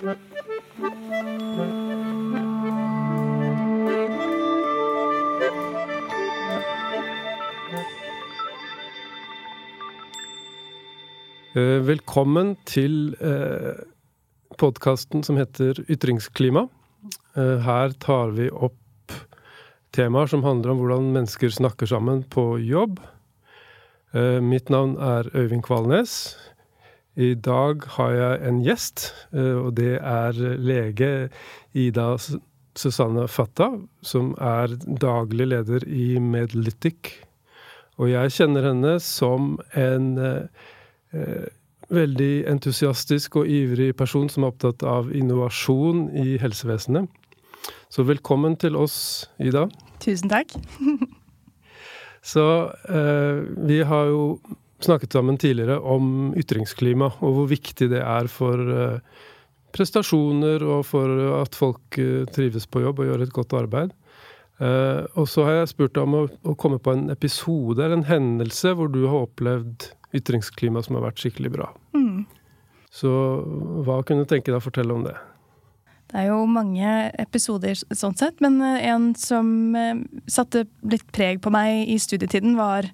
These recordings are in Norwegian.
Eh, velkommen til eh, podkasten som heter Ytringsklima. Eh, her tar vi opp temaer som handler om hvordan mennesker snakker sammen på jobb. Mitt navn er Øyvind Kvalnes. I dag har jeg en gjest, eh, og det er lege Ida Susanne Fatta, som er daglig leder i Medlytic. Og jeg kjenner henne som en eh, Eh, veldig entusiastisk og ivrig person som er opptatt av innovasjon i helsevesenet. Så velkommen til oss, Ida. Tusen takk. Så eh, vi har jo snakket sammen tidligere om ytringsklima, og hvor viktig det er for eh, prestasjoner og for at folk eh, trives på jobb og gjør et godt arbeid. Eh, og så har jeg spurt deg om å, komme på en episode eller en hendelse hvor du har opplevd ytringsklima som har vært skikkelig bra. Mm. Så hva kunne du tenke deg å fortelle om det? Det er jo mange episoder sånn sett, men eh, en som eh, satte litt preg på meg i studietiden, var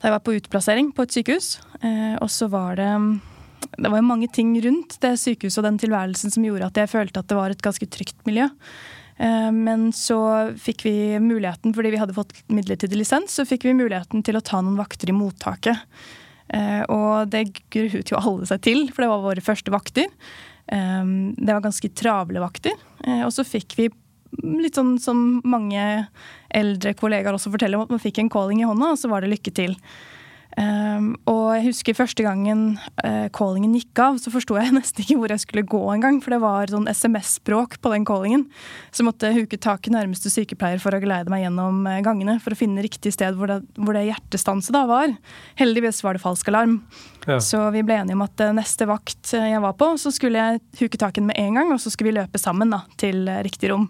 da jeg var på utplassering på et sykehus. Eh, og så var det Det var jo mange ting rundt det sykehuset og den tilværelsen som gjorde at jeg følte at det var et ganske trygt miljø. Men så fikk vi muligheten, fordi vi hadde fått midlertidig lisens, så fikk vi muligheten til å ta noen vakter i mottaket. Eh, og det gruet jo alle seg til, for det var våre første vakter. Eh, det var ganske travle vakter. Eh, og så fikk vi litt sånn som mange eldre kollegaer også forteller om, at man fikk en calling i hånda, og så var det lykke til. Um, og jeg husker første gangen uh, callingen gikk av, så forsto jeg nesten ikke hvor jeg skulle gå engang. For det var sånn SMS-språk på den callingen. Så jeg måtte huke tak i nærmeste sykepleier for å geleide meg gjennom uh, gangene. For å finne riktig sted hvor det, hvor det hjertestanset da var. Heldigvis var det falsk alarm. Ja. Så vi ble enige om at uh, neste vakt jeg var på, så skulle jeg huke tak i den med en gang, og så skulle vi løpe sammen da, til riktig rom.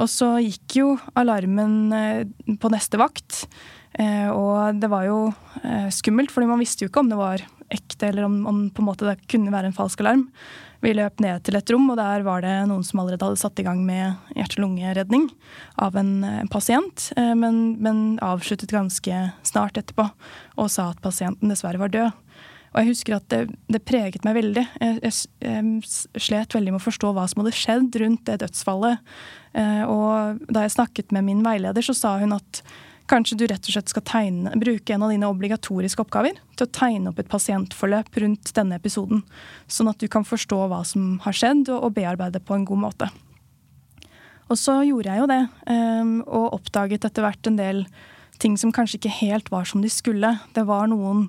og så gikk jo alarmen på neste vakt. Eh, og det var jo eh, skummelt, fordi man visste jo ikke om det var ekte, eller om, om på en måte det kunne være en falsk alarm. Vi løp ned til et rom, og der var det noen som allerede hadde satt i gang med hjerte-lungeredning av en, en pasient, eh, men, men, avsluttet ganske snart etterpå og sa at pasienten dessverre var død. Og jeg husker at det, det preget meg veldig. Jeg, jeg, jeg, slet veldig med å forstå hva som hadde skjedd rundt det dødsfallet. Og da jeg snakket med min veileder, så sa hun at Kanskje du rett og slett skal tegne, bruke en av dine obligatoriske oppgaver til å tegne opp et pasientforløp rundt denne episoden, sånn at du kan forstå hva som har skjedd, og, bearbeide på en god måte. Og så gjorde jeg jo det, ehm, og oppdaget etter hvert en del ting som kanskje ikke helt var som de skulle. Det var noen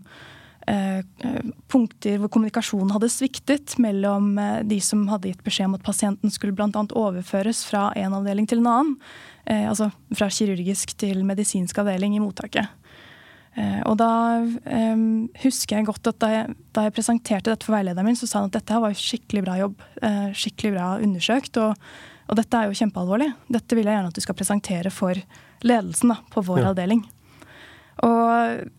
punkter hvor kommunikasjonen hadde sviktet mellom eh, de som hadde gitt beskjed om at pasienten skulle bl.a. overføres fra en avdeling til en annen eh, altså fra kirurgisk til medisinsk avdeling i mottaket. Eh, og da eh, husker jeg godt at da jeg, da jeg, presenterte dette for veilederen min, så sa han at dette her var skikkelig bra jobb. Eh, skikkelig bra undersøkt. Og, og, dette er jo kjempealvorlig. Dette vil jeg gjerne at du skal presentere for ledelsen da, på vår ja. avdeling. Og eh,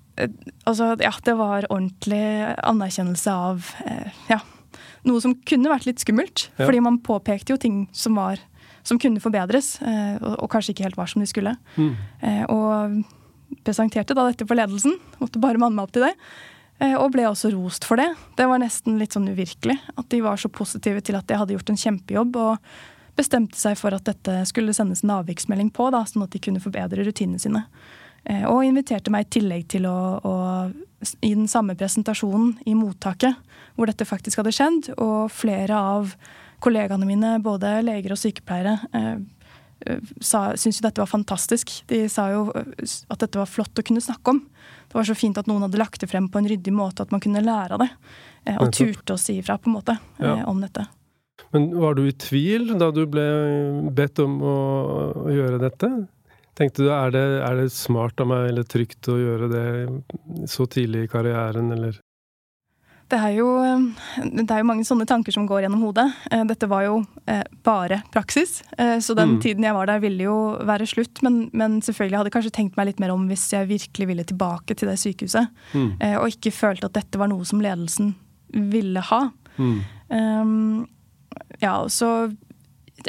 altså, ja, det var ordentlig anerkjennelse av eh, ja, noe som kunne vært litt skummelt. Ja. Fordi man påpekte jo ting som var som kunne forbedres, eh, og, og, kanskje ikke helt var som de skulle. Mm. Eh, og presenterte da dette for ledelsen. Måtte bare manne meg opp til det. Og ble også rost for det. Det var nesten litt sånn uvirkelig. At de var så positive til at jeg hadde gjort en kjempejobb. og bestemte seg for at dette skulle sendes en avviksmelding på, da, sånn at de kunne forbedre rutinene sine. Og inviterte meg i tillegg til å, å i den samme presentasjonen i mottaket, hvor dette faktisk hadde skjedd, og flere av kollegaene mine, både leger og sykepleiere, eh, eh, syntes jo dette var fantastisk. De sa jo eh, at dette var flott å kunne snakke om. Det var så fint at noen hadde lagt det frem på en ryddig måte, at man kunne lære av det. Og turte å si ifra, på en måte, ja. om dette. Men var du i tvil da du ble bedt om å gjøre dette? Tenkte du er det, er det smart av meg eller trygt å gjøre det så tidlig i karrieren, eller? Det er, jo, det er jo mange sånne tanker som går gjennom hodet. Eh, dette var jo eh, bare praksis, eh, så den mm. tiden jeg var der ville jo være slutt. Men, men, selvfølgelig hadde jeg kanskje tenkt meg litt mer om hvis jeg virkelig ville tilbake til det sykehuset. Mm. Og ikke følte at dette var noe som ledelsen ville ha. Mm. Um, ja, så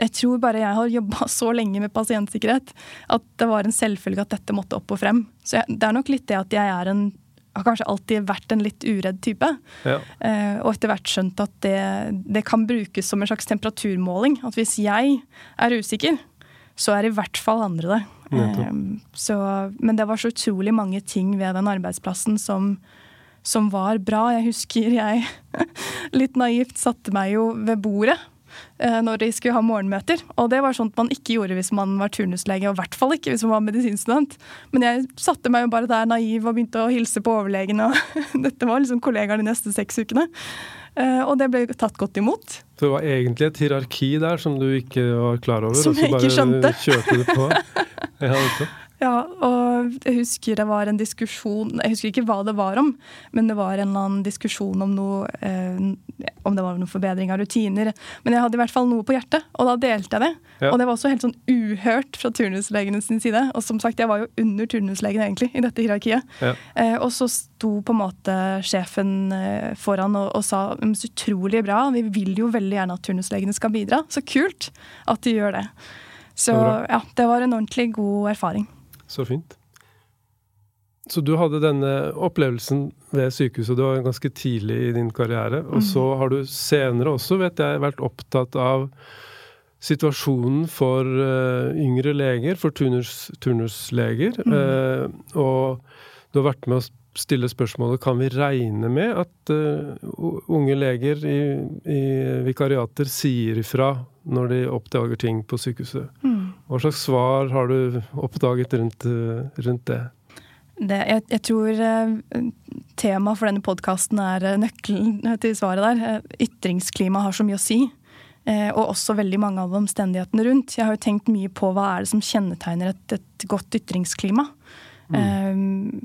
jeg tror bare jeg har jobba så lenge med pasientsikkerhet at det var en selvfølge at dette måtte opp og frem. Så jeg, det er nok litt det at jeg er en har kanskje alltid vært en litt uredd type. Ja. Eh, og etter hvert skjønt at det, det, kan brukes som en slags temperaturmåling. At hvis jeg er usikker, så er i hvert fall andre det. Eh, så, men det var så utrolig mange ting ved den arbeidsplassen som, som var bra. Jeg husker jeg litt naivt satte meg jo ved bordet når de skulle ha morgenmøter. Og det var sånt man ikke gjorde hvis man var turnuslege, og i hvert fall ikke hvis man var medisinstudent. Men jeg satte meg jo bare der naiv og begynte å hilse på overlegen, og dette var liksom kollegaer de neste seks ukene. Eh, og det ble tatt godt imot. Så det var egentlig et hierarki der som du ikke var klar over? Som jeg ikke skjønte. Og så bare kjørte du på? Ja, ja, og jeg husker det var en diskusjon Jeg husker ikke hva det var om, men det var en eller annen diskusjon om noe eh, Om det var noen forbedring av rutiner. Men jeg hadde i hvert fall noe på hjertet, og da delte jeg det. Ja. Og det var også helt sånn uhørt fra turnuslegene sin side. Og som sagt, jeg var jo under turnuslegene egentlig i dette hierarkiet. Ja. Eh, og så sto på en måte sjefen eh, foran og, og sa så utrolig bra, vi vil jo veldig gjerne at turnuslegene skal bidra. Så kult at de gjør det. Så ja, det var en ordentlig god erfaring. Så fint. Så du hadde denne opplevelsen ved sykehuset, det var ganske tidlig i din karriere. Og mm. så har du senere også, vet jeg, vært opptatt av situasjonen for uh, yngre leger, for turnus, turnusleger. Mm. Uh, og du har vært med å stille spørsmålet kan vi regne med at uh, unge leger i, i, vikariater sier ifra når de oppdager ting på sykehuset. Mm. Hva slags svar har du oppdaget rundt, rundt det? det jeg, jeg, tror uh, temaet for denne podkasten er uh, nøkkelen til svaret der. ytringsklima har så mye å si. og også veldig mange av omstendighetene rundt. Jeg har jo tenkt mye på hva er det som kjennetegner et, et godt ytringsklima. Mm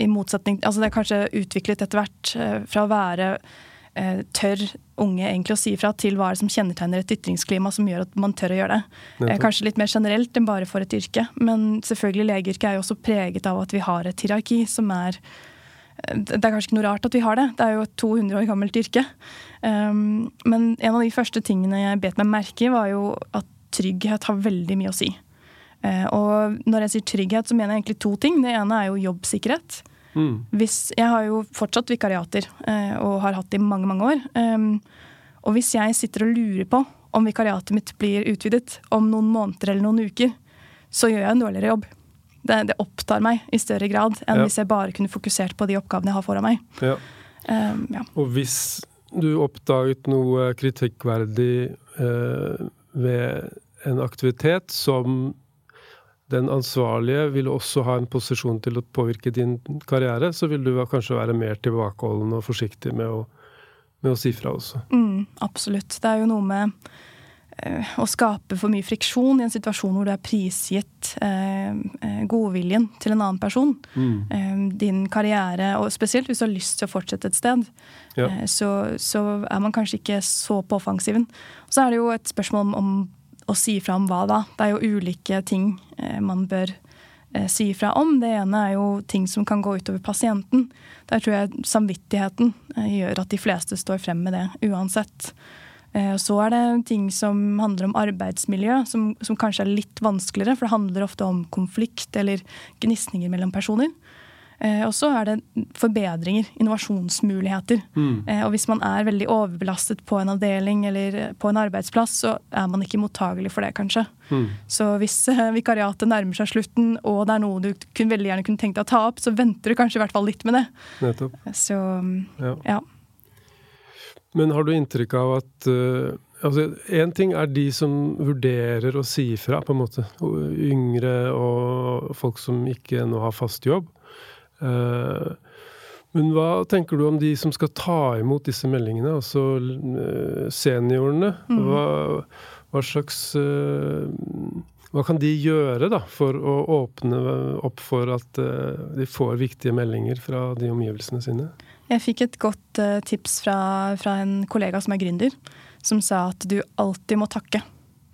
i motsetning Altså det er kanskje utviklet etter hvert eh, fra å være eh, tør unge egentlig å si ifra, til hva er det som kjennetegner et ytringsklima som gjør at man tør å gjøre det. Eh, kanskje litt mer generelt enn bare for et yrke. Men selvfølgelig legeyrket er jo også preget av at vi har et hierarki som er det er kanskje ikke noe rart at vi har det, det er jo et 200 år gammelt yrke. Um, men en av de første tingene jeg bet meg merke i, var jo at trygghet har veldig mye å si. Uh, og når jeg sier trygghet, så mener jeg egentlig to ting. Det ene er jo jobbsikkerhet. Mm. Hvis, jeg har jo fortsatt vikariater, eh, og har hatt det i mange, mange år. Um, og hvis jeg sitter og lurer på om vikariatet mitt blir utvidet om noen måneder eller noen uker, så gjør jeg en dårligere jobb. Det, det opptar meg i større grad enn ja. hvis jeg bare kunne fokusert på de oppgavene jeg har foran meg. Ja. Um, ja. Og hvis du oppdaget noe kritikkverdig eh, ved en aktivitet som den ansvarlige vil også ha en posisjon til å påvirke din karriere, så vil du kanskje være mer tilbakeholden og forsiktig med å, med å si fra også. Mm, absolutt. Det er jo noe med uh, å skape for mye friksjon i en situasjon hvor du er prisgitt uh, godviljen til en annen person. Mm. Uh, din karriere, og spesielt hvis du har lyst til å fortsette et sted, ja. så, så, er man kanskje ikke så på offensiven. Og så er det jo et spørsmål om, om å si fra om hva da? Det er jo ulike ting eh, man bør eh, si fra om. Det ene er jo ting som kan gå utover pasienten. Der tror jeg samvittigheten eh, gjør at de fleste står frem med det uansett. Så er det ting som handler om arbeidsmiljø, som, som kanskje er litt vanskeligere. For det handler ofte om konflikt eller gnisninger mellom personer. Eh, og så er det forbedringer, innovasjonsmuligheter. Mm. Eh, og hvis man er veldig overbelastet på en avdeling eller på en arbeidsplass, så er man ikke mottagelig for det, kanskje. Mm. Så hvis eh, vikariatet nærmer seg slutten, og det er noe du kun, veldig gjerne kunne tenkt deg å ta opp, så venter du kanskje i hvert fall litt med det. Nettopp. Så ja. ja. Men har du inntrykk av at uh, altså Én ting er de som vurderer å si ifra, på en måte. Yngre og folk som ikke nå har fast jobb. Eh, men hva tenker du om de som skal ta imot disse meldingene, altså eh, seniorene? Mm. Hva, hva, slags eh, Hva kan de gjøre da, for å åpne opp for at de får viktige meldinger fra de omgivelsene sine? Jeg fikk et godt tips fra, fra en kollega som er gründer, som sa at du alltid må takke.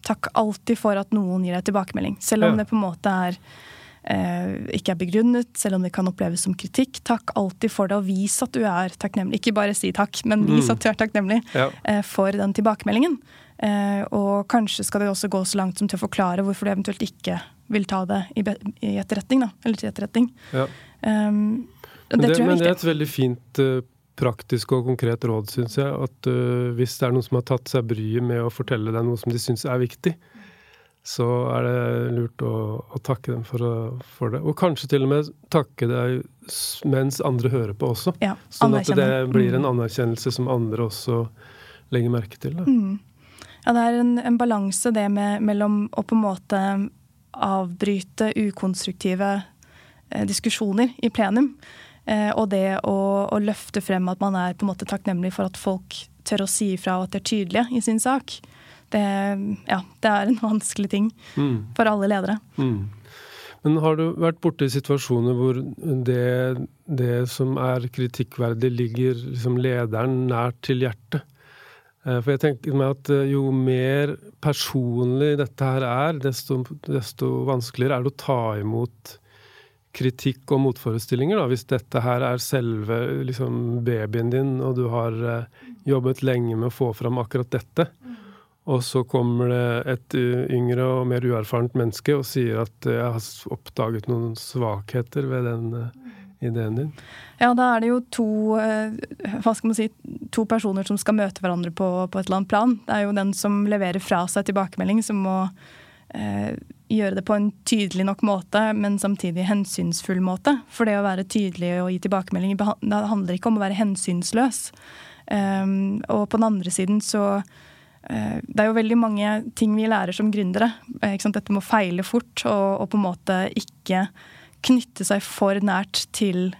Takk alltid for at noen gir deg tilbakemelding. Selv om ja. det på en måte er ikke er begrunnet, selv om det kan oppleves som kritikk. Takk alltid for det, og vis at du er takknemlig. Ikke bare si takk, men vis mm. at du er takknemlig ja. for den tilbakemeldingen. og kanskje skal det også gå så langt som til å forklare hvorfor du eventuelt ikke vil ta det i, etterretning. Da, eller til etterretning. Ja. Um, det, men, det, men det er et veldig fint praktisk og konkret råd, syns jeg. At uh, hvis det er noen som har tatt seg bryet med å fortelle deg noe som de syns er viktig, så er det lurt å, å takke dem for, for, det. Og kanskje til og med takke deg mens andre hører på også. Ja, sånn at det blir en mm. anerkjennelse som andre også legger merke til. Mm. Ja, det er en, en balanse det med, mellom å på en måte avbryte ukonstruktive eh, diskusjoner i plenum. Eh, og det å, å, løfte frem at man er på en måte takknemlig for at folk tør å si ifra og at de er tydelige i sin sak. Det, ja, det er en vanskelig ting mm. for alle ledere. Mm. Men har du vært borte i situasjoner hvor det, det som er kritikkverdig, ligger liksom lederen nært til hjertet? Eh, for jeg tenker meg at eh, jo mer personlig dette her er, desto, desto vanskeligere er det å ta imot kritikk og motforestillinger. Da. Hvis dette her er selve liksom, babyen din, og du har uh, jobbet lenge med å få fram akkurat dette, og så kommer det et yngre og mer uerfarent menneske og sier at jeg har oppdaget noen svakheter ved den uh, ideen din. Ja, da er det jo to, hva skal man si, to personer som skal møte hverandre på, på et eller annet plan. Det er jo den som leverer fra seg tilbakemelding, som må eh, gjøre det på en tydelig nok måte, men samtidig hensynsfull måte. For det å være tydelig og gi tilbakemelding det handler ikke om å være hensynsløs. Um, og på den andre siden så Det er jo veldig mange ting vi lærer som gründere. sant, Dette med å feile fort og, og, på en måte ikke knytte seg for nært til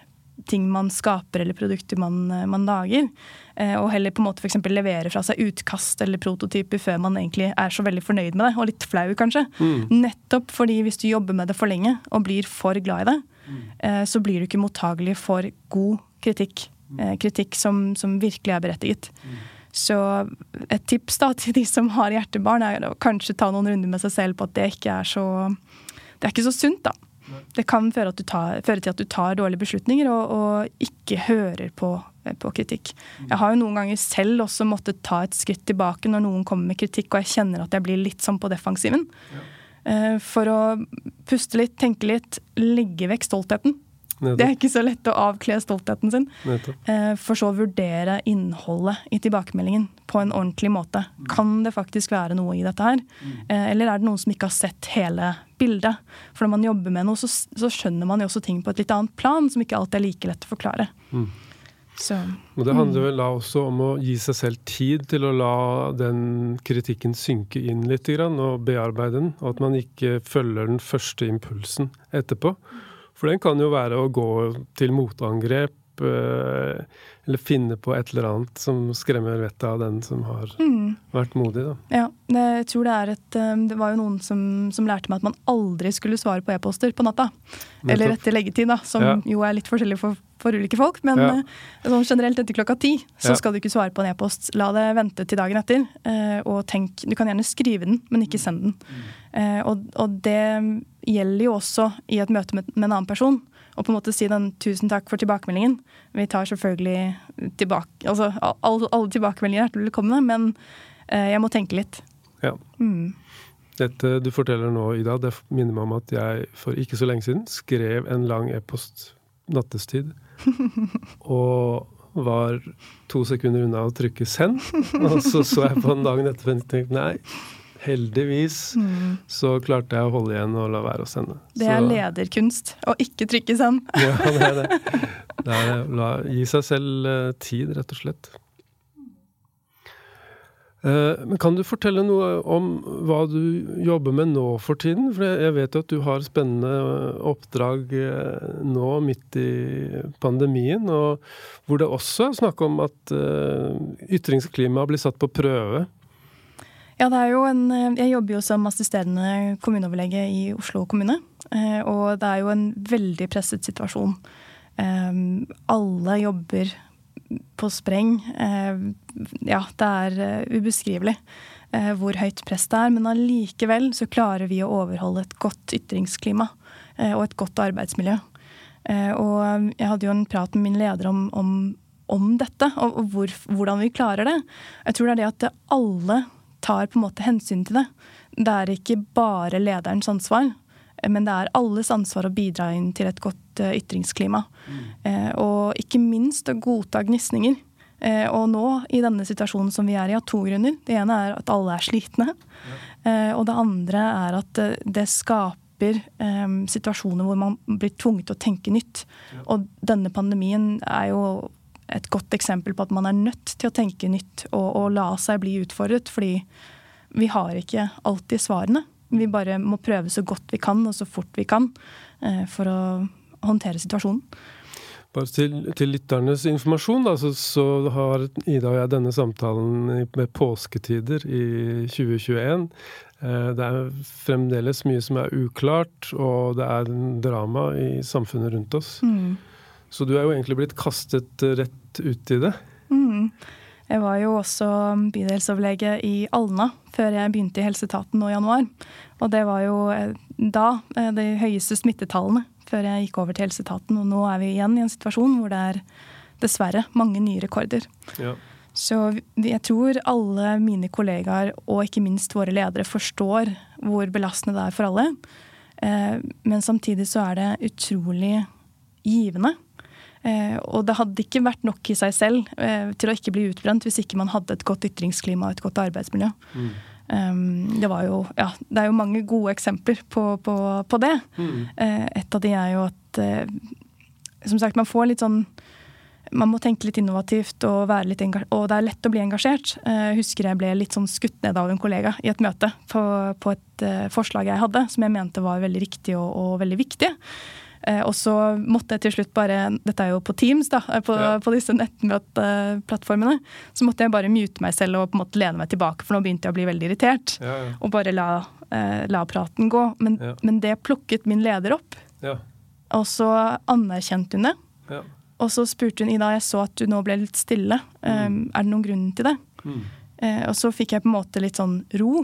ting man skaper eller produkter man, eh, man lager. Eh, og heller på en måte f.eks. levere fra seg utkast eller prototyper før man egentlig er så veldig fornøyd med det, og litt flau kanskje. Mm. Nettopp fordi hvis du jobber med det for lenge og blir for glad i det, mm. eh, så blir du ikke mottagelig for god kritikk. Mm. Eh, kritikk som, som, virkelig er berettiget. Mm. Så et tips da til de som har hjertebarn, er å kanskje ta noen runder med seg selv på at det ikke er så det er ikke så sunt, da. Det kan føre, tar, føre, til at du tar dårlige beslutninger og, og ikke hører på, på, kritikk. Mm. Jeg har jo noen ganger selv også måttet ta et skritt tilbake når noen kommer med kritikk og jeg kjenner at jeg blir litt sånn på defensiven. Ja. Eh, for å puste litt, tenke litt, legge vekk stoltheten. Det er ikke så lett å avkle stoltheten sin. Eh, for så å vurdere innholdet i tilbakemeldingen på en ordentlig måte. Mm. Kan det faktisk være noe i dette her? Mm. Eh, eller er det noen som ikke har sett hele bildet? For når man jobber med noe, så, så, skjønner man jo også ting på et litt annet plan, som ikke alltid er like lett å forklare. Mm. Så, og Det handler mm. vel da også om å gi seg selv tid til å la den kritikken synke inn litt og bearbeide den, og at man ikke følger den første impulsen etterpå. For den kan jo være å gå til motangrep eh, eller finne på et eller annet som skremmer vettet av den som har mm. vært modig. Da. Ja, jeg tror det er et eh, Det var jo noen som, som lærte meg at man aldri skulle svare på e-poster på natta. Eller etter leggetid, da, som ja. jo er litt forskjellig for, for ulike folk. Men ja. Eh, sånn generelt etter klokka ti så ja. skal du ikke svare på en e-post. La det vente til dagen etter. Og tenk Du kan gjerne skrive den, men ikke send den. Mm. Og, og det gjelder jo også i et møte med, med en annen person. Og på en måte si den 'tusen takk for tilbakemeldingen'. Vi tar selvfølgelig tilbake Altså alle, alle tilbakemeldinger er hjertelig velkomne, men eh, jeg må tenke litt. Ja. Mm. Dette du forteller nå, Ida, det minner meg om at jeg for ikke så lenge siden skrev en lang e-post nattestid. og var to sekunder unna å trykke 'send'. Og så så jeg på den dagen etter og tenkte nei, heldigvis mm. så klarte jeg å holde igjen og la være å sende. Det er så, lederkunst å ikke trykke send. ja, det er det. det, er. La, gi seg selv uh, tid, rett og slett. Uh, men Kan du fortelle noe om hva du jobber med nå for tiden? For jeg vet jo at du har spennende oppdrag uh, nå midt i pandemien, og hvor det også er snakk om at ytringsklimaet blir satt på prøve. Ja, det er jo en eh, Jeg jobber jo som assisterende kommuneoverlege i Oslo kommune. Eh, og det er jo en veldig presset situasjon. Alle jobber på spreng. Ja, det er ubeskrivelig hvor høyt press det er. Men allikevel så klarer vi å overholde et godt ytringsklima og et godt arbeidsmiljø. Og jeg hadde jo en prat med min leder om, om, om dette, og hvor, hvordan vi klarer det. Jeg tror det er det at alle tar på en måte hensyn til det. Det er ikke bare lederens ansvar. Men det er alles ansvar å bidra inn til et godt uh, ytringsklima. Mm. Uh, og ikke minst å godta gnisninger. Og nå, i denne situasjonen som vi er i, av to grunner. Det ene er at alle er slitne. Ja. og det andre er at det skaper um, situasjoner hvor man blir tvunget til å tenke nytt. Ja. Og denne pandemien er jo et godt eksempel på at man er nødt til å tenke nytt og, og la seg bli utfordret. Fordi vi har ikke alltid svarene. Vi bare må prøve så godt vi kan og så fort vi kan eh, for å håndtere situasjonen. Bare til, til lytternes informasjon, da, så, så, har Ida og jeg denne samtalen med påsketider i 2021. Eh, det er fremdeles mye som er uklart, og det er drama i samfunnet rundt oss. Mm. Så du er jo egentlig blitt kastet rett ut i det. Mm. Jeg var jo også bydelsoverlege i Alna før jeg begynte i helseetaten nå i januar. Og det var jo eh, da eh, de høyeste smittetallene før jeg gikk over til helseetaten. Og nå er vi igjen i en situasjon hvor det er dessverre mange nye rekorder. Ja. Så jeg tror alle mine kollegaer, og ikke minst våre ledere, forstår hvor belastende det er for alle. Eh, men samtidig så er det utrolig givende og det hadde ikke vært nok i seg selv eh, til å ikke bli utbrent hvis ikke man hadde et godt ytringsklima og et godt arbeidsmiljø. Mm. Um, det, jo, ja, det er jo mange gode eksempler på, på, på det. Mm. Uh, et av de er jo at Som sagt, man får litt sånn man må tenke litt innovativt, og, være litt og det er lett å bli engasjert. Jeg husker jeg ble litt sånn skutt ned av en kollega i et møte på, på et forslag jeg hadde, som jeg mente var veldig riktig og, og veldig viktig. Eh, og så måtte jeg til slutt bare Dette er jo på Teams, da, på, ja. på disse nettmøteplattformene. Så måtte jeg bare mute meg selv og på en måte lene meg tilbake, for nå begynte jeg å bli veldig irritert. Ja, ja. Og bare la, eh, la, praten gå. Men, men, det plukket min leder opp. Og så anerkjente hun det. Og så spurte hun Ida, jeg så at du nå ble litt stille. Mm. er det noen grunn til det? Mm. Og så fikk jeg på en måte litt sånn ro.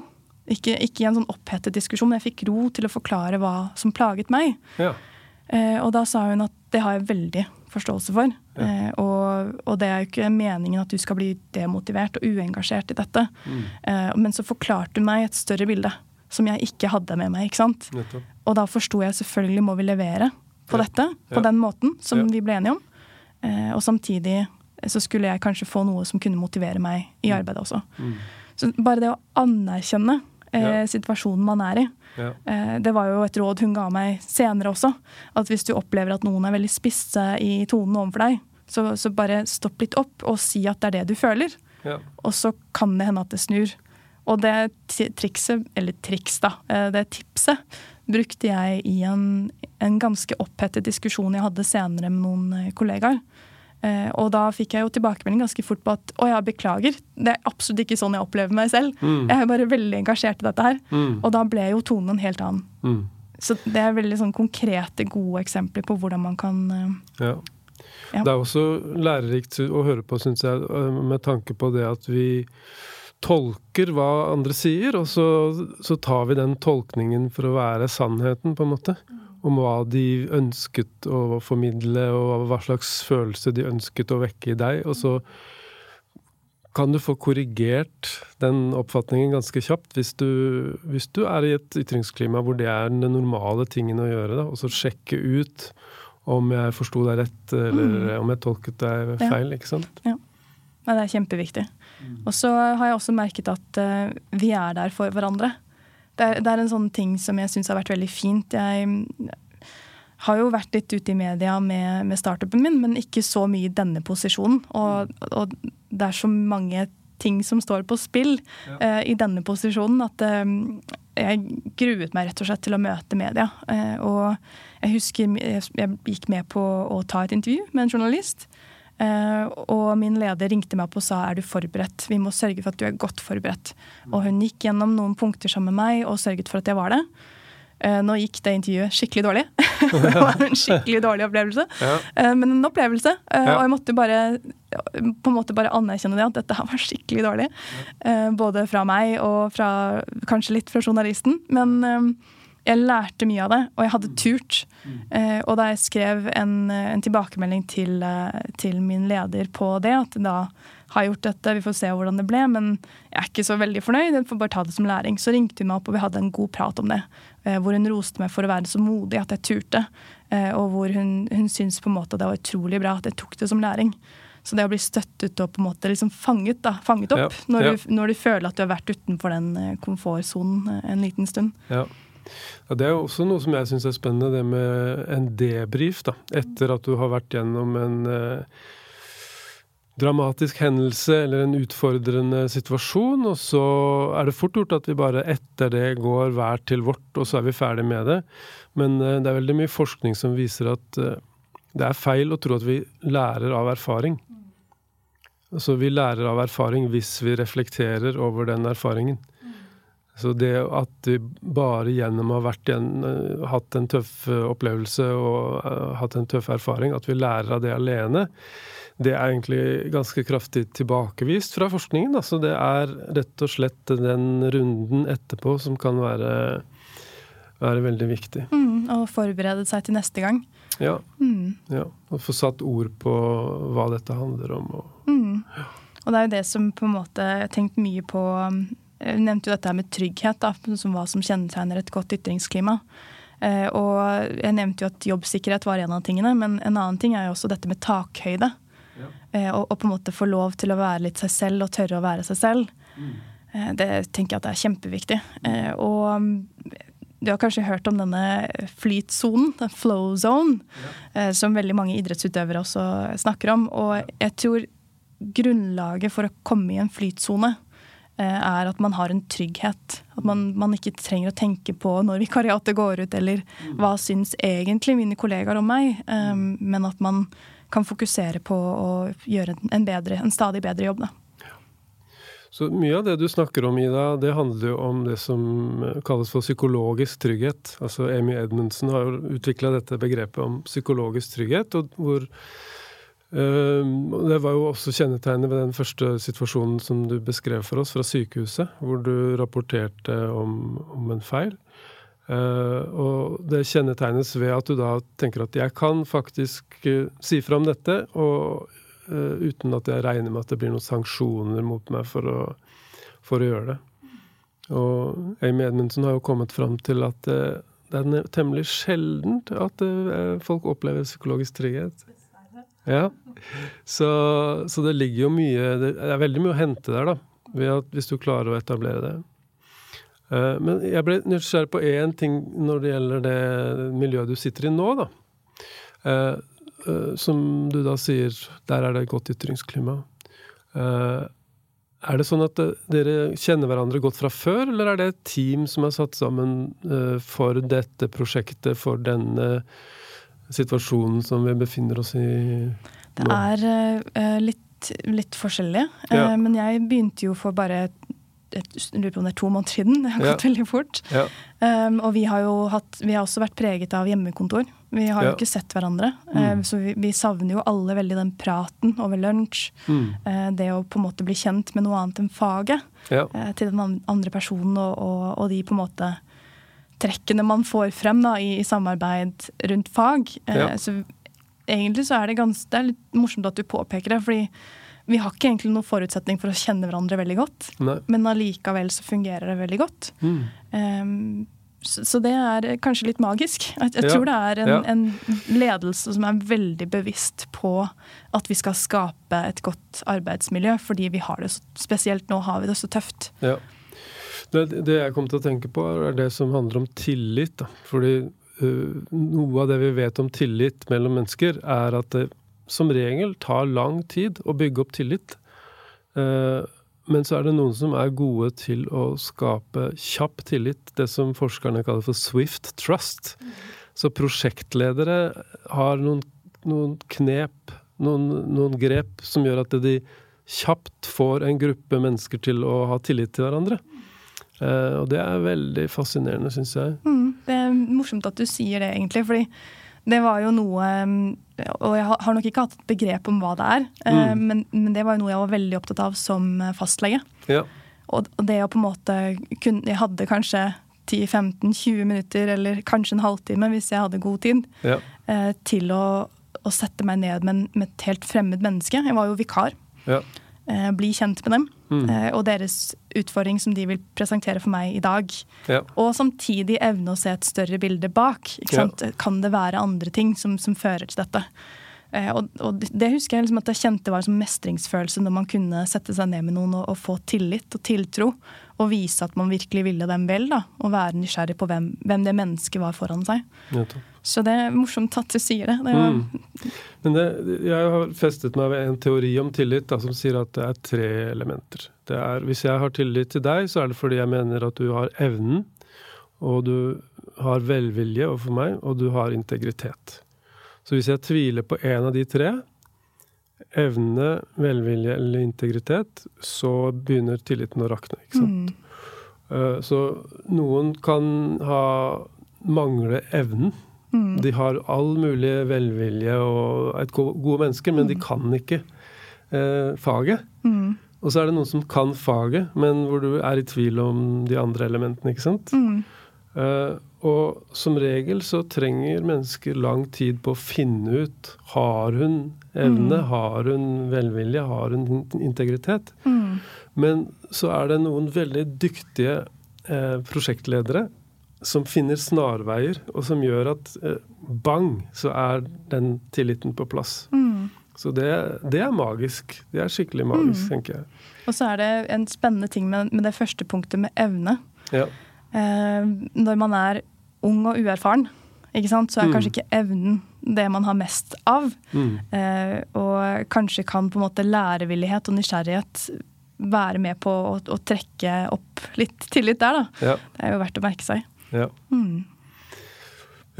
Ikke, ikke i en sånn opphetet diskusjon, men jeg fikk ro til å forklare hva som plaget meg. Ja. Eh, og da sa hun at det har jeg veldig forståelse for. Ja. Eh, og, og, det er jo ikke meningen at du skal bli demotivert og uengasjert i dette. Mm. Eh, men så forklarte hun meg et større bilde som jeg ikke hadde med meg. ikke sant? Nettopp. Og da forsto jeg selvfølgelig må vi levere på ja. dette på ja. den måten som vi ble enige om. og samtidig så skulle jeg kanskje få noe som kunne motivere meg i mm. arbeidet også. Mm. Så bare det å anerkjenne eh, situasjonen man er i, ja. Eh, det var jo et råd hun ga meg senere også. At hvis du opplever at noen er veldig spisse i tonen overfor deg, så, så, bare stopp litt opp og si at det er det du føler. Ja. Og så kan det hende at det snur. Og det trikset, eller triks, da, eh, det tipset, brukte jeg i en, en ganske opphettet diskusjon jeg hadde senere med noen eh, kollegaer. Eh, og da fikk jeg jo tilbakemelding ganske fort på at å ja, beklager, det er absolutt ikke sånn jeg opplever meg selv. Mm. Jeg er bare veldig engasjert i dette her. Mm. Og da ble jo tonen en helt annen. Mm. Så det er veldig sånn konkrete, gode eksempler på hvordan man kan uh, ja. ja. Det er også lærerikt å høre på, syns jeg, eh, med tanke på det at vi tolker hva andre sier, og så, så tar vi den tolkningen for å være sannheten, på en måte. Mm om hva de ønsket å formidle, og hva slags følelse de ønsket å vekke i deg. Og så kan du få korrigert den oppfatningen ganske kjapt hvis du, hvis du er i et ytringsklima hvor det er den normale tingen å gjøre. Da, og så sjekke ut om jeg forsto deg rett, eller mm. om jeg tolket deg feil. Ja. ikke sant? Ja. ja. det er kjempeviktig. Mm. Og så har jeg også merket at uh, vi er der for hverandre. Det er, det er, en sånn ting som jeg syns har vært veldig fint. Jeg har jo vært litt ute i media med, med startupen min, men ikke så mye i denne posisjonen. Og, og, det er så mange ting som står på spill ja. uh, i denne posisjonen at uh, jeg gruet meg rett og slett til å møte media. Uh, og jeg husker jeg, jeg, gikk med på å ta et intervju med en journalist. Uh, og min leder ringte meg opp og sa er du forberedt. Vi må sørge for at du er godt forberedt. Og hun gikk gjennom noen punkter sammen med meg og sørget for at jeg var det. Eh, nå gikk det intervjuet skikkelig dårlig. det var en skikkelig dårlig opplevelse. Ja. Eh, men en opplevelse. Eh, Ja. Og jeg måtte bare på en måte bare anerkjenne det, at dette her var skikkelig dårlig. Eh, både fra meg og fra, kanskje litt fra journalisten. Men eh, jeg lærte mye av det, og jeg hadde turt. Eh, og da jeg skrev en, en tilbakemelding til, eh, til min leder på det, at da har jeg gjort dette, vi får se hvordan det ble, men jeg er ikke så veldig fornøyd, jeg får bare ta det som læring. Så ringte hun meg opp, og vi hadde en god prat om det. eh, Hvor hun roste meg for å være så modig at jeg turte. eh, Og hvor hun, hun syntes på en måte det var utrolig bra at jeg tok det som læring. Så det å bli støttet og på en måte liksom fanget, da, fanget opp Ja, når. Du, når du føler at du har vært utenfor den eh, komfortsonen eh, en liten stund. Ja. Ja. Det er jo også noe som jeg syns er spennende, det med en debrief. da, Etter at du har vært gjennom en eh, dramatisk hendelse eller en utfordrende situasjon, og så er det fort gjort at vi bare etter det går hver til vårt, og så er vi ferdig med det. Men eh, det er veldig mye forskning som viser at eh, det er feil å tro at vi lærer av erfaring. Altså vi lærer av erfaring hvis vi reflekterer over den erfaringen. Så det at vi bare gjennom å ha igjen, eh, hatt en tøff eh, opplevelse og eh, hatt en tøff erfaring, at vi lærer av det alene, det er egentlig ganske kraftig tilbakevist fra forskningen. Da. Så det er rett og slett den runden etterpå som kan være, være veldig viktig. Mm, og forberede seg til neste gang. Ja, Mm. ja. Og få satt ord på hva dette handler om. Og, Mm. Og det er jo det som på en måte jeg har tenkt mye på um, nevnte jo dette med trygghet, da, som hva som kjennetegner et godt ytringsklima. Eh, og jeg nevnte jo at jobbsikkerhet var en av tingene, men en annen ting er jo også dette med takhøyde. Ja. og, og på en måte få lov til å være litt seg selv og tørre å være seg selv. Mm. det tenker jeg at det er kjempeviktig. Eh, og du har kanskje hørt om denne flytsonen, flow zone, ja. som veldig mange idrettsutøvere også snakker om. Og jeg tror grunnlaget for å komme i en flytsone eh, er at man har en trygghet. At man, man ikke trenger å tenke på når vikariatet går ut, eller hva syns egentlig mine kollegaer om meg, eh, men at man kan fokusere på å gjøre en, bedre, en stadig bedre jobb. Da. Så mye av det du snakker om, Ida, det handler jo om det som kalles for psykologisk trygghet. Altså Amy Edmundsen har jo utvikla dette begrepet om psykologisk trygghet, og hvor Det var jo også kjennetegnet ved den første situasjonen som du beskrev for oss fra sykehuset, hvor du rapporterte om, om en feil. Eh, og det kjennetegnes ved at du da tenker at jeg kan faktisk eh, si fra om dette, og eh, uten at jeg regner med at det blir noen sanksjoner mot meg for å, for å gjøre det. Og Amy Edmundsen har jo kommet fram til at eh, det er temmelig sjeldent at folk opplever psykologisk trygghet. Ja. Så, så det ligger jo mye Det er veldig mye å hente der, da. Hvis du klarer å etablere det. Eh, Men jeg ble nysgjerrig på én ting når det gjelder det miljøet du sitter i nå, da. Eh, eh, Som du da sier, der er det godt ytringsklima. Er det sånn at dere kjenner hverandre godt fra før, eller er det et team som er satt sammen for dette prosjektet, for denne situasjonen som vi befinner oss i Det er uh, litt, litt forskjellig, Ja. Uh, men jeg begynte jo for bare et, lurer på om det er to måneder siden. Det har Ja. gått veldig fort. Ja. Um, og vi har jo hatt, vi har også vært preget av hjemmekontor. Vi har Ja. jo ikke sett hverandre. Mm. Uh, så vi, vi savner jo alle veldig den praten over lunsj. Mm. eh, det å på en måte bli kjent med noe annet enn faget Ja. eh, til den andre personen, og, og, og de på en måte trekkene man får frem da, i, i samarbeid rundt fag. Eh, Ja. Så egentlig så er det ganske Det er litt morsomt at du påpeker det, fordi vi har ikke egentlig noen forutsetning for å kjenne hverandre veldig godt. Nei. Men allikevel så fungerer det veldig godt. Mm. Um, så, så det er kanskje litt magisk. Jeg, jeg Ja, tror det er en, ja. en ledelse som er veldig bevisst på at vi skal skape et godt arbeidsmiljø, fordi vi har det så, spesielt nå har vi det så tøft. Ja. Det, det jeg kom til å tenke på, er det som handler om tillit. Da. Fordi uh, noe av det vi vet om tillit mellom mennesker, er at det som regel tar lang tid å bygge opp tillit. Uh, men så er det noen som er gode til å skape kjapp tillit, det som forskerne kaller for swift trust. Så prosjektledere har noen, noen knep, noen, noen grep, som gjør at de kjapt får en gruppe mennesker til å ha tillit til hverandre. Eh, og det er veldig fascinerende, syns jeg. Mm, det er morsomt at du sier det, egentlig. fordi det var jo noe Og jeg har nok ikke hatt et begrep om hva det er, mm. men, men, det var jo noe jeg var veldig opptatt av som fastlege. Ja. Og, og, det å på en måte kunne Jeg hadde kanskje 10-15-20 minutter, eller kanskje en halvtime hvis jeg hadde god tid, ja. eh, til å, å, sette meg ned med, med, et helt fremmed menneske. Jeg var jo vikar. Ja. Eh, bli kjent med dem mm. eh, og deres utfordring som de vil presentere for meg i dag. Ja. Og samtidig evne å se et større bilde bak. Kan det være andre ting som, som fører til dette? Eh, og, og, det husker jeg liksom at jeg kjente var en mestringsfølelse når man kunne sette seg ned med noen og, og, få tillit og tiltro. Og vise at man virkelig ville dem vel. da, Og være nysgjerrig på hvem, hvem det mennesket var foran seg. Ja, Så det er morsomt at du sier det. det var... mm. Men det, jeg har festet meg ved en teori om tillit da, som sier at det er tre elementer. Er, hvis jeg har tillit til deg, så er det fordi jeg mener at du har evnen, og du har velvilje overfor meg, og du har integritet. Så hvis jeg tviler på en av de tre, evne, velvilje eller integritet, så begynner tilliten å rakne. ikke sant? Mm. Uh, så noen kan ha mangle evnen. Mm. De har all mulig velvilje og er gode mennesker, men mm. de kan ikke eh, faget. Mm. Og så er det noen som kan faget, men hvor du er i tvil om de andre elementene. ikke sant? Uh, og som regel så trenger mennesker lang tid på å finne ut har hun evne, mm. har hun velvilje, har hun integritet. Mm. Men så er det noen veldig dyktige eh, prosjektledere som finner snarveier, og som gjør at eh, bang, så er den tilliten på plass. Mm. Så det, det, er magisk. Det er skikkelig magisk, mm. tenker jeg. Og så er det en spennende ting med, med det første punktet med evne. Ja. Eh, når man er ung og uerfaren, ikke sant? så er mm. kanskje ikke evnen det man har mest av. Mm. Eh, og kanskje kan på en måte lærevillighet og nysgjerrighet være med på å, å trekke opp litt tillit der, da. Ja. Det er jo verdt å merke seg. Ja. Mm.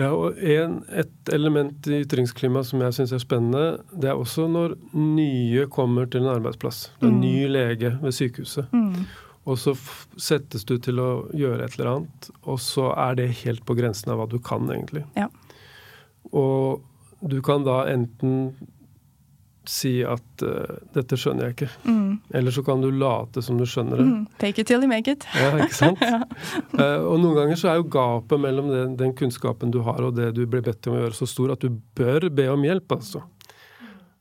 Ja, og en, Et element i ytringsklimaet som jeg syns er spennende, det er også når nye kommer til en arbeidsplass. Det er en mm. ny lege ved sykehuset. Mm. Og så settes du til å gjøre et eller annet, og så er det helt på grensen av hva du kan, egentlig. Ja. Og du kan da enten si at uh, 'dette skjønner jeg ikke', mm. eller så kan du late som du skjønner det. Mm. Take it till you make it. ja, ikke sant? ja. uh, og noen ganger så er jo gapet mellom den, den, kunnskapen du har og det du blir bedt om å gjøre, så stor at du bør be om hjelp, altså.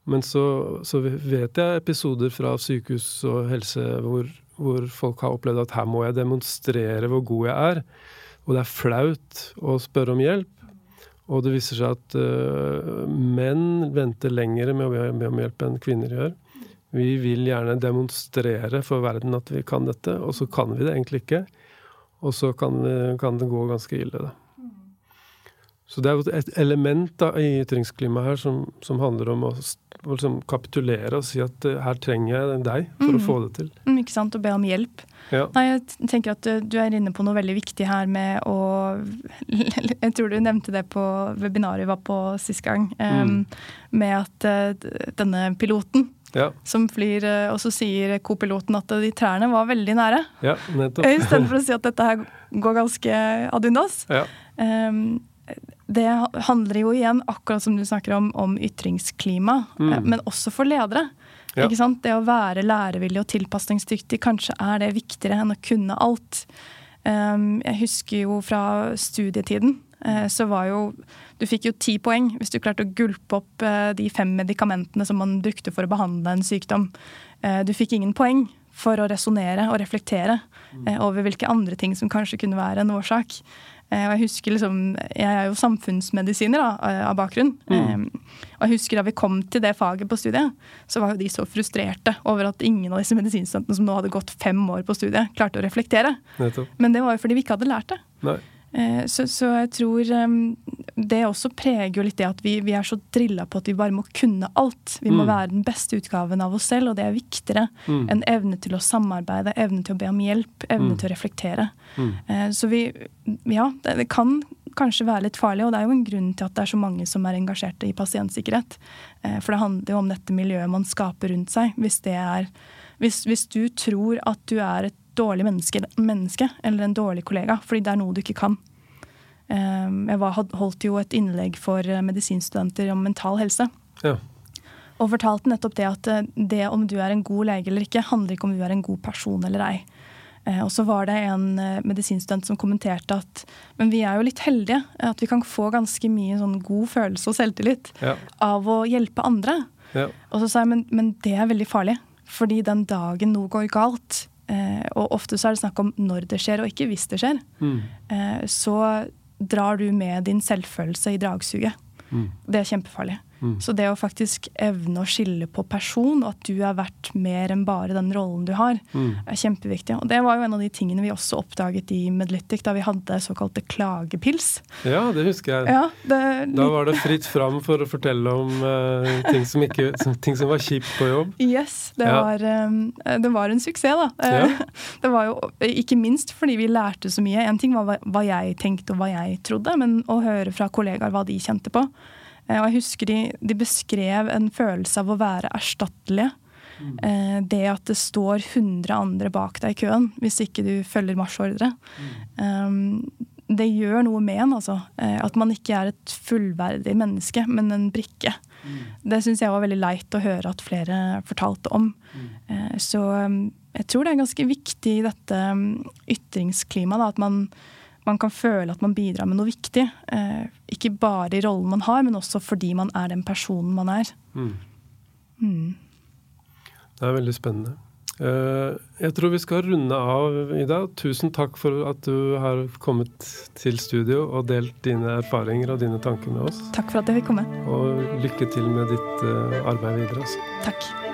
Men så, så vet jeg episoder fra sykehus og helse hvor hvor folk har opplevd at her må jeg demonstrere hvor god jeg er. Og det er flaut å spørre om hjelp. Og det viser seg at uh, menn venter lenger med å be om hjelp enn kvinner gjør. Vi vil gjerne demonstrere for verden at vi kan dette, og så kan vi det egentlig ikke. Og så kan, kan det gå ganske ille, da. Så det er jo et element da, i ytringsklimaet her som, som handler om å å liksom kapitulere og si at uh, her trenger jeg deg for mm. å få det til. Mm, ikke sant, Å be om hjelp. Ja. Nei, jeg tenker at du, du, er inne på noe veldig viktig her med å Jeg tror du nevnte det på webinaret vi var på sist gang. Um, mm. Med at uh, denne piloten ja. som flyr, uh, og så sier kopiloten at de trærne var veldig nære. Ja, nettopp. Istedenfor å si at dette her går ganske ad undas. Ja. Um, det handler jo igjen, akkurat som du snakker om, om ytringsklima, mm. Eh, men også for ledere. Ja. Ikke sant? Det å være lærevillig og tilpasningsdyktig, kanskje er det viktigere enn å kunne alt. Um, jeg husker jo fra studietiden, uh, så var jo Du fikk jo ti poeng hvis du klarte å gulpe opp uh, de fem medikamentene som man brukte for å behandle en sykdom. Uh, du fikk ingen poeng for å resonnere og reflektere mm. over hvilke andre ting som kanskje kunne være en årsak. Eh, og Jeg husker liksom, jeg er jo samfunnsmedisiner da, eh, av bakgrunn. Mm. og jeg husker Da vi kom til det faget på studiet, så var jo de så frustrerte over at ingen av disse medisinstudentene som nå hadde gått fem år på studiet, klarte å reflektere. Nettopp. Men det var jo fordi vi ikke hadde lært det. Nei. Eh, så, så, jeg tror um, det også preger jo litt det at vi, vi er så drilla på at vi bare må kunne alt. Vi må mm. være den beste utgaven av oss selv, og det er viktigere mm. enn evne til å samarbeide, evne til å be om hjelp, evne mm. til å reflektere. Mm. Uh, så vi Ja, det, det, kan kanskje være litt farlig, og det er jo en grunn til at det er så mange som er engasjerte i pasientsikkerhet. Uh, for det handler jo om dette miljøet man skaper rundt seg. Hvis det er Hvis, hvis, du tror at du er et dårlig menneske, menneske, eller en dårlig kollega, fordi det er noe du ikke kan. Um, jeg var, holdt jo et innlegg for medisinstudenter om mental helse. Ja. Og fortalte nettopp det at eh, det om du er en god lege eller ikke, handler ikke om du er en god person eller ei. Eh, og så var det en eh, medisinstudent som kommenterte at men vi er jo litt heldige. At vi kan få ganske mye sånn god følelse og selvtillit ja. av å hjelpe andre. Ja. Og så sa jeg men, men, det er veldig farlig. Fordi den dagen noe går galt, og ofte så er det snakk om når det skjer og ikke hvis det skjer, mm. så drar du med din selvfølelse i dragsuget. Mm. Det er kjempefarlig. Mm. Så det å faktisk evne å skille på person, og at du er verdt mer enn bare den rollen du har, mm. er kjempeviktig. Og det var jo en av de tingene vi også oppdaget i Medlytic, da vi hadde såkalte klagepils. Ja, det husker jeg. Ja, det, da var det fritt fram for å fortelle om uh, ting, som ikke, ting, som var kjipt på jobb. Yes, det, ja. var, um, det var, en suksess, da. Ja. det var jo ikke minst fordi vi lærte så mye. En ting var hva, hva jeg tenkte og hva jeg trodde, men å høre fra kollegaer hva de kjente på. Eh, og jeg husker de, de, beskrev en følelse av å være erstattelige. Mm. Eh, det at det står 100 andre bak deg i køen hvis ikke du følger marsjordre. Mm. Um, det gjør noe med en, altså. Eh, at man ikke er et fullverdig menneske, men en brikke. Mm. Det syns jeg var veldig leit å høre at flere fortalte om. Mm. Så um, jeg tror det er ganske viktig i dette um, ytringsklimaet at man man kan føle at man bidrar med noe viktig. Eh, ikke bare i rollen man har, men også fordi man er den personen man er. Mm. Mm. Det er veldig spennende. Eh, jeg tror vi skal runde av, Ida. Tusen takk for at du har kommet til studio og delt dine erfaringer og dine tanker med oss. Takk for at jeg fikk komme. Og lykke til med ditt uh, arbeid videre. Også. Takk.